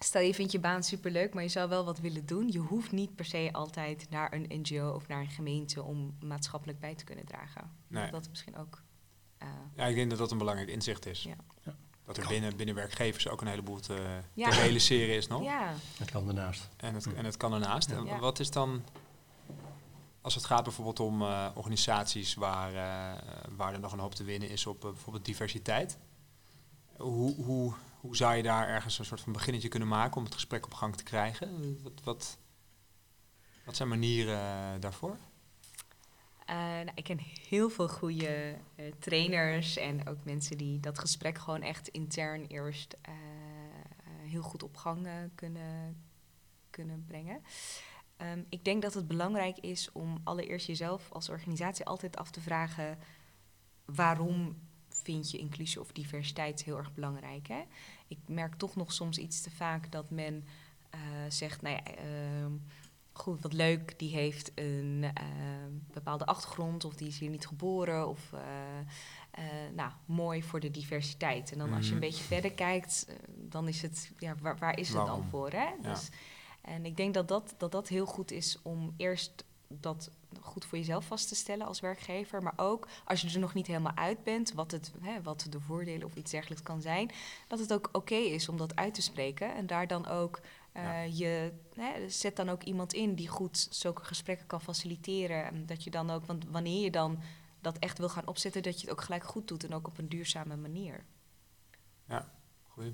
Stel je vindt je baan superleuk, maar je zou wel wat willen doen. Je hoeft niet per se altijd naar een NGO of naar een gemeente om maatschappelijk bij te kunnen dragen. Nee. Dat dat misschien ook. eh, Ja, ik denk dat dat een belangrijk inzicht is. Ja. Ja. Dat er binnen, binnen werkgevers ook een heleboel te, Ja. te realiseren is nog. ja, Het kan ernaast. En, het, en het kan ernaast. En wat is dan, als het gaat bijvoorbeeld om eh, organisaties waar, eh, waar er nog een hoop te winnen is op eh, bijvoorbeeld diversiteit. Hoe, hoe, hoe zou je daar ergens een soort van beginnetje kunnen maken om het gesprek op gang te krijgen? Wat, wat, wat zijn manieren daarvoor? Eh, nou, ik ken heel veel goede eh, trainers en ook mensen die dat gesprek gewoon echt intern eerst eh, heel goed op gang kunnen, kunnen brengen. Ehm, ik denk dat het belangrijk is om allereerst jezelf als organisatie altijd af te vragen waarom vind je inclusie of diversiteit heel erg belangrijk. Hè? Ik merk toch nog soms iets te vaak dat men zegt, nou ja, ehm, goed, wat leuk, die heeft een eh, bepaalde achtergrond of die is hier niet geboren of eh, eh, nou, mooi voor de diversiteit. En dan als je een Mhm. beetje verder kijkt, eh, dan is het, ja, waar, waar is het dan voor? Hè? Ja. Dus, en ik denk dat dat, dat dat heel goed is om eerst dat goed voor jezelf vast te stellen als werkgever. Maar ook als je er nog niet helemaal uit bent, wat, het, hè, wat de voordelen of iets dergelijks kan zijn, dat het ook oké is om dat uit te spreken. En daar dan ook uh, je hè, zet dan ook iemand in die goed zulke gesprekken kan faciliteren. En dat je dan ook, want wanneer je dan dat echt wil gaan opzetten, dat je het ook gelijk goed doet en ook op een duurzame manier. Ja, goed.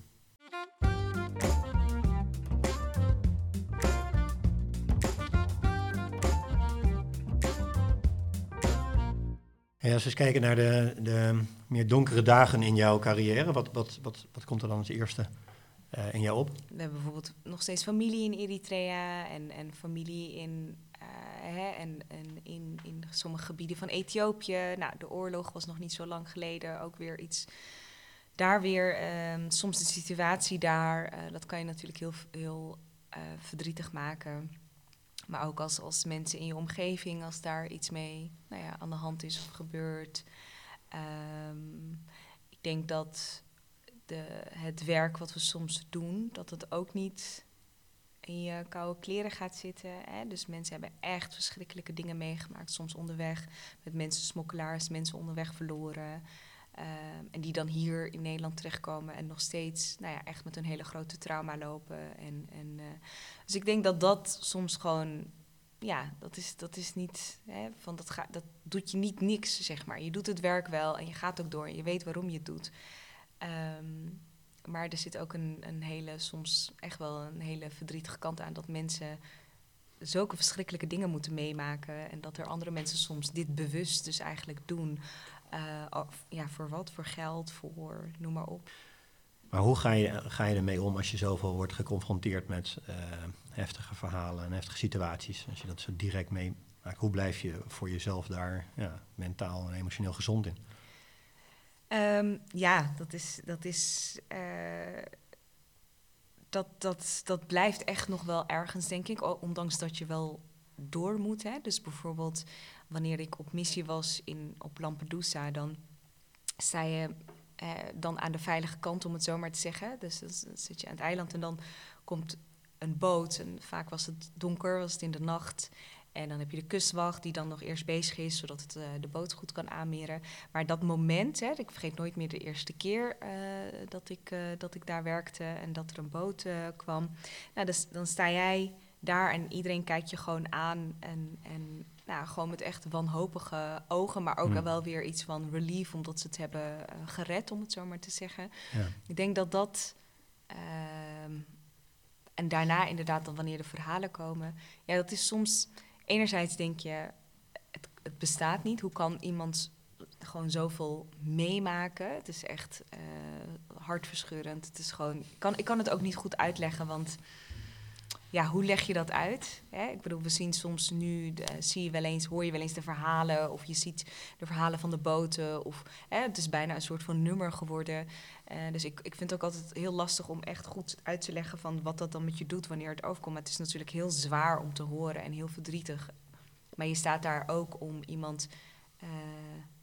Ja, als we eens kijken naar de, de meer donkere dagen in jouw carrière, wat, wat, wat, wat komt er dan als eerste uh, in jou op? We hebben bijvoorbeeld nog steeds familie in Eritrea en, en familie in, uh, hè, en, en in, in sommige gebieden van Ethiopië. Nou, de oorlog was nog niet zo lang geleden ook weer iets. Daar weer, um, soms de situatie daar, uh, dat kan je natuurlijk heel, heel verdrietig maken. Maar ook als, als mensen in je omgeving, als daar iets mee nou ja, aan de hand is of gebeurt. Um, ik denk dat de, het werk wat we soms doen, dat het ook niet in je koude kleren gaat zitten. Hè? Dus mensen hebben echt verschrikkelijke dingen meegemaakt. Soms onderweg met mensen, smokkelaars, mensen onderweg verloren. Um, en die dan hier in Nederland terechtkomen en nog steeds nou ja, echt met een hele grote trauma lopen. En, en, uh, dus ik denk dat dat soms gewoon, ja, dat is, dat is niet, hè, van dat, dat doet je niet niks, zeg maar. Je doet het werk wel en je gaat ook door en je weet waarom je het doet. Um, maar er zit ook een, een hele, soms echt wel een hele verdrietige kant aan dat mensen zulke verschrikkelijke dingen moeten meemaken. En dat er andere mensen soms dit bewust dus eigenlijk doen. Uh, ja, voor wat? Voor geld, voor noem maar op. Maar hoe ga je, ga je ermee om als je zoveel wordt geconfronteerd met uh, heftige verhalen en heftige situaties? Als je dat zo direct meemaakt, hoe blijf je voor jezelf daar ja, mentaal en emotioneel gezond in? Um, ja, dat is. Dat is uh, dat, dat, dat blijft echt nog wel ergens, denk ik. Ondanks dat je wel door moet. Hè. Dus bijvoorbeeld wanneer ik op missie was in, op Lampedusa, dan sta je eh, dan aan de veilige kant, om het zo maar te zeggen. Dus dan zit je aan het eiland en dan komt een boot. En vaak was het donker, was het in de nacht. En dan heb je de kustwacht die dan nog eerst bezig is, zodat het uh, de boot goed kan aanmeren. Maar dat moment, hè, ik vergeet nooit meer de eerste keer uh, dat, ik, uh, dat ik daar werkte en dat er een boot kwam. Nou, dus, dan sta jij daar en iedereen kijkt je gewoon aan. En, en nou, gewoon met echt wanhopige ogen, maar ook hmm. wel weer iets van relief, omdat ze het hebben gered, om het zo maar te zeggen. Ja. Ik denk dat dat. Ehm, en daarna inderdaad, dan wanneer de verhalen komen. Ja, dat is soms enerzijds denk je, het, het, bestaat niet. Hoe kan iemand gewoon zoveel meemaken? Het is echt uh, hartverscheurend. Het is gewoon, ik, kan, ik kan het ook niet goed uitleggen, want ja, hoe leg je dat uit? Hè? Ik bedoel, we zien soms nu, zie je wel eens, hoor je wel eens de verhalen, of je ziet de verhalen van de boten, of hè, het is bijna een soort van nummer geworden. Uh, dus ik, ik vind het ook altijd heel lastig om echt goed uit te leggen van wat dat dan met je doet wanneer het overkomt. Maar het is natuurlijk heel zwaar om te horen en heel verdrietig. Maar je staat daar ook om iemand, uh,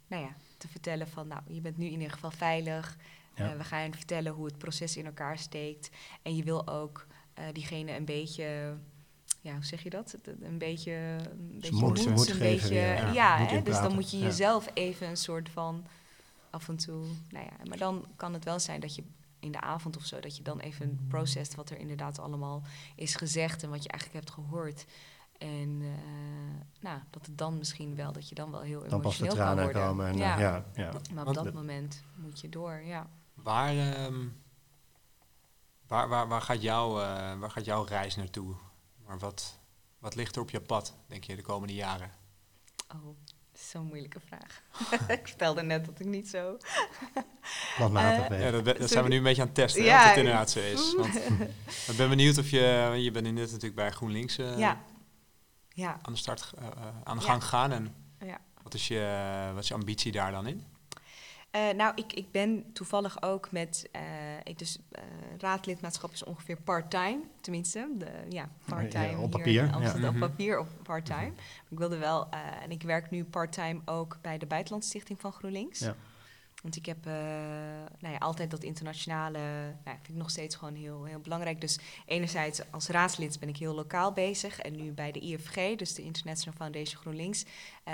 nou ja, te vertellen van, nou, je bent nu in ieder geval veilig. Ja. Uh, we gaan vertellen hoe het proces in elkaar steekt. En je wil ook uh, diegene een beetje, ja, hoe zeg je dat? Een beetje, een beetje moed, moed, een geven, beetje, ja, ja hè, dus dan moet je jezelf even een soort van af en toe, nou ja, maar dan kan het wel zijn dat je in de avond of zo, dat je dan even processt wat er inderdaad allemaal is gezegd en wat je eigenlijk hebt gehoord. En uh, nou, dat het dan misschien wel, dat je dan wel heel dan emotioneel kan worden. Komen en, ja. Uh, ja, ja. Maar op dat moment moet je door, ja. Waar, um, Waar, waar, waar, gaat jouw, uh, waar gaat jouw reis naartoe? Maar wat, wat ligt er op je pad, denk je, de komende jaren? Oh, zo'n moeilijke vraag. ik vertelde net dat ik niet zo... Planmatig uh, Ja, dat, dat zijn we nu een beetje aan het testen, ja, of het inderdaad zo is. Want, ik ben benieuwd of je... Je bent net natuurlijk bij GroenLinks uh, ja. Ja. aan de start, aan de gang gegaan. En wat, is je, wat is je ambitie daar dan in? Uh, nou, ik, ik ben toevallig ook met, uh, ik dus uh, raadlidmaatschap is ongeveer part-time, tenminste, de, ja, part-time ja, op papier, hier ja. op mhm. papier op part-time. Mm Ik wilde wel, en ik werk nu part-time ook bij de Buitenlandstichting van GroenLinks. Ja. Want ik heb uh, nou ja, altijd dat internationale, nou, vind ik nog steeds gewoon heel, heel belangrijk. Dus enerzijds als raadslid ben ik heel lokaal bezig. En nu bij de IFG, dus de International Foundation GroenLinks, uh,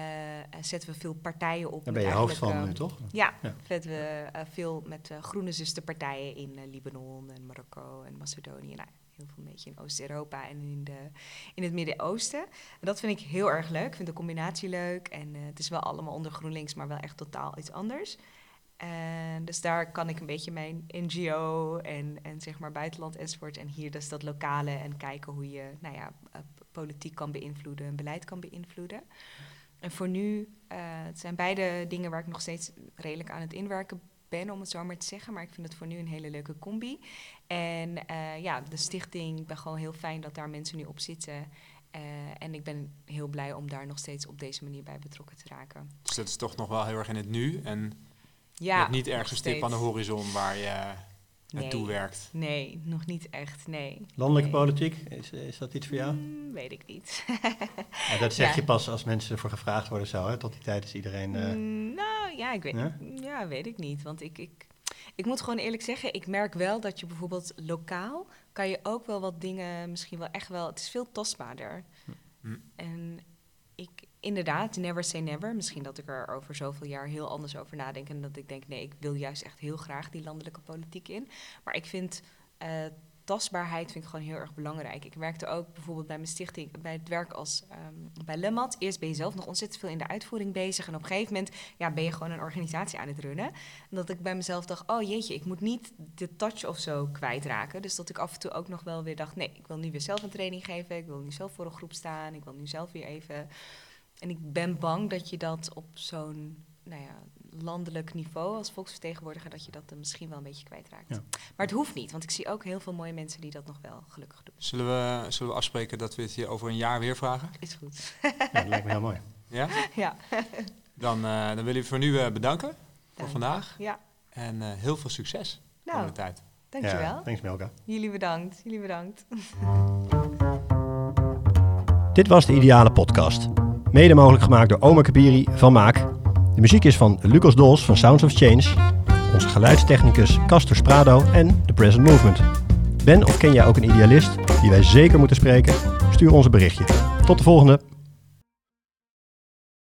zetten we veel partijen op. Daar ben je hoofd van nu, toch? Ja, ja. zetten we veel met groene zusterpartijen in Libanon en Marokko en Macedonië. Nou, heel veel een beetje in Oost-Europa en in, de, in het Midden-Oosten. En dat vind ik heel erg leuk. Ik vind de combinatie leuk. En het is wel allemaal onder GroenLinks, maar wel echt totaal iets anders. En dus daar kan ik een beetje mijn NGO en, en zeg maar buitenland enzovoort. En hier dus dat lokale en kijken hoe je nou ja, eh, politiek kan beïnvloeden en beleid kan beïnvloeden. En voor nu, uh, het zijn beide dingen waar ik nog steeds redelijk aan het inwerken ben, om het zo maar te zeggen. Maar ik vind het voor nu een hele leuke combi. En uh, ja, de stichting, ik ben gewoon heel fijn dat daar mensen nu op zitten. En ik ben heel blij om daar nog steeds op deze manier bij betrokken te raken. Dus dat is toch nog wel heel erg in het nu. En ja, niet ergens een stip aan de horizon waar je naartoe nee, werkt. Nee, nog niet echt, nee. Landelijke politiek, is, is dat iets voor jou? Mm, weet ik niet. ja, dat zeg je pas als mensen ervoor gevraagd worden zo, hè? Tot die tijd is iedereen... Uh... Mm, nou, ja, ik weet, ja? ja? weet ik niet. Want ik, ik, ik moet gewoon eerlijk zeggen, ik merk wel dat je bijvoorbeeld lokaal... kan je ook wel wat dingen misschien wel echt wel... Het is veel tastbaarder. Hm. En inderdaad, never say never. Misschien dat ik er over zoveel jaar heel anders over nadenk. En dat ik denk, nee, ik wil juist echt heel graag die landelijke politiek in. Maar ik vind uh, tastbaarheid vind ik gewoon heel erg belangrijk. Ik werkte ook bijvoorbeeld bij mijn stichting, bij het werk als um, bij Lemat. Eerst ben je zelf nog ontzettend veel in de uitvoering bezig. En op een gegeven moment ja, ben je gewoon een organisatie aan het runnen. En dat ik bij mezelf dacht, oh jeetje, ik moet niet de touch of zo kwijtraken. Dus dat ik af en toe ook nog wel weer dacht, nee, ik wil nu weer zelf een training geven. Ik wil nu zelf voor een groep staan. Ik wil nu zelf weer even en ik ben bang dat je dat op zo'n nou ja, landelijk niveau als volksvertegenwoordiger, dat je dat er misschien wel een beetje kwijtraakt. Ja. Maar het hoeft niet, want ik zie ook heel veel mooie mensen die dat nog wel gelukkig doen. Zullen we, zullen we afspreken dat we het hier over een jaar weer vragen? Is goed. ja, dat lijkt me heel mooi. Ja? Ja. dan, uh, dan wil ik voor nu uh, bedanken voor vandaag. Ja. En uh, heel veel succes nou, de tijd. Dankjewel. Ja, thanks Melka. Jullie bedankt. Jullie bedankt. Dit was de Ideale Podcast. Mede mogelijk gemaakt door Oma Kabiri van Maak. De muziek is van Lucas Dols van Sounds of Change. Onze geluidstechnicus Castor Sprado en The Present Movement. Ben of ken jij ook een idealist die wij zeker moeten spreken? Stuur ons een berichtje. Tot de volgende!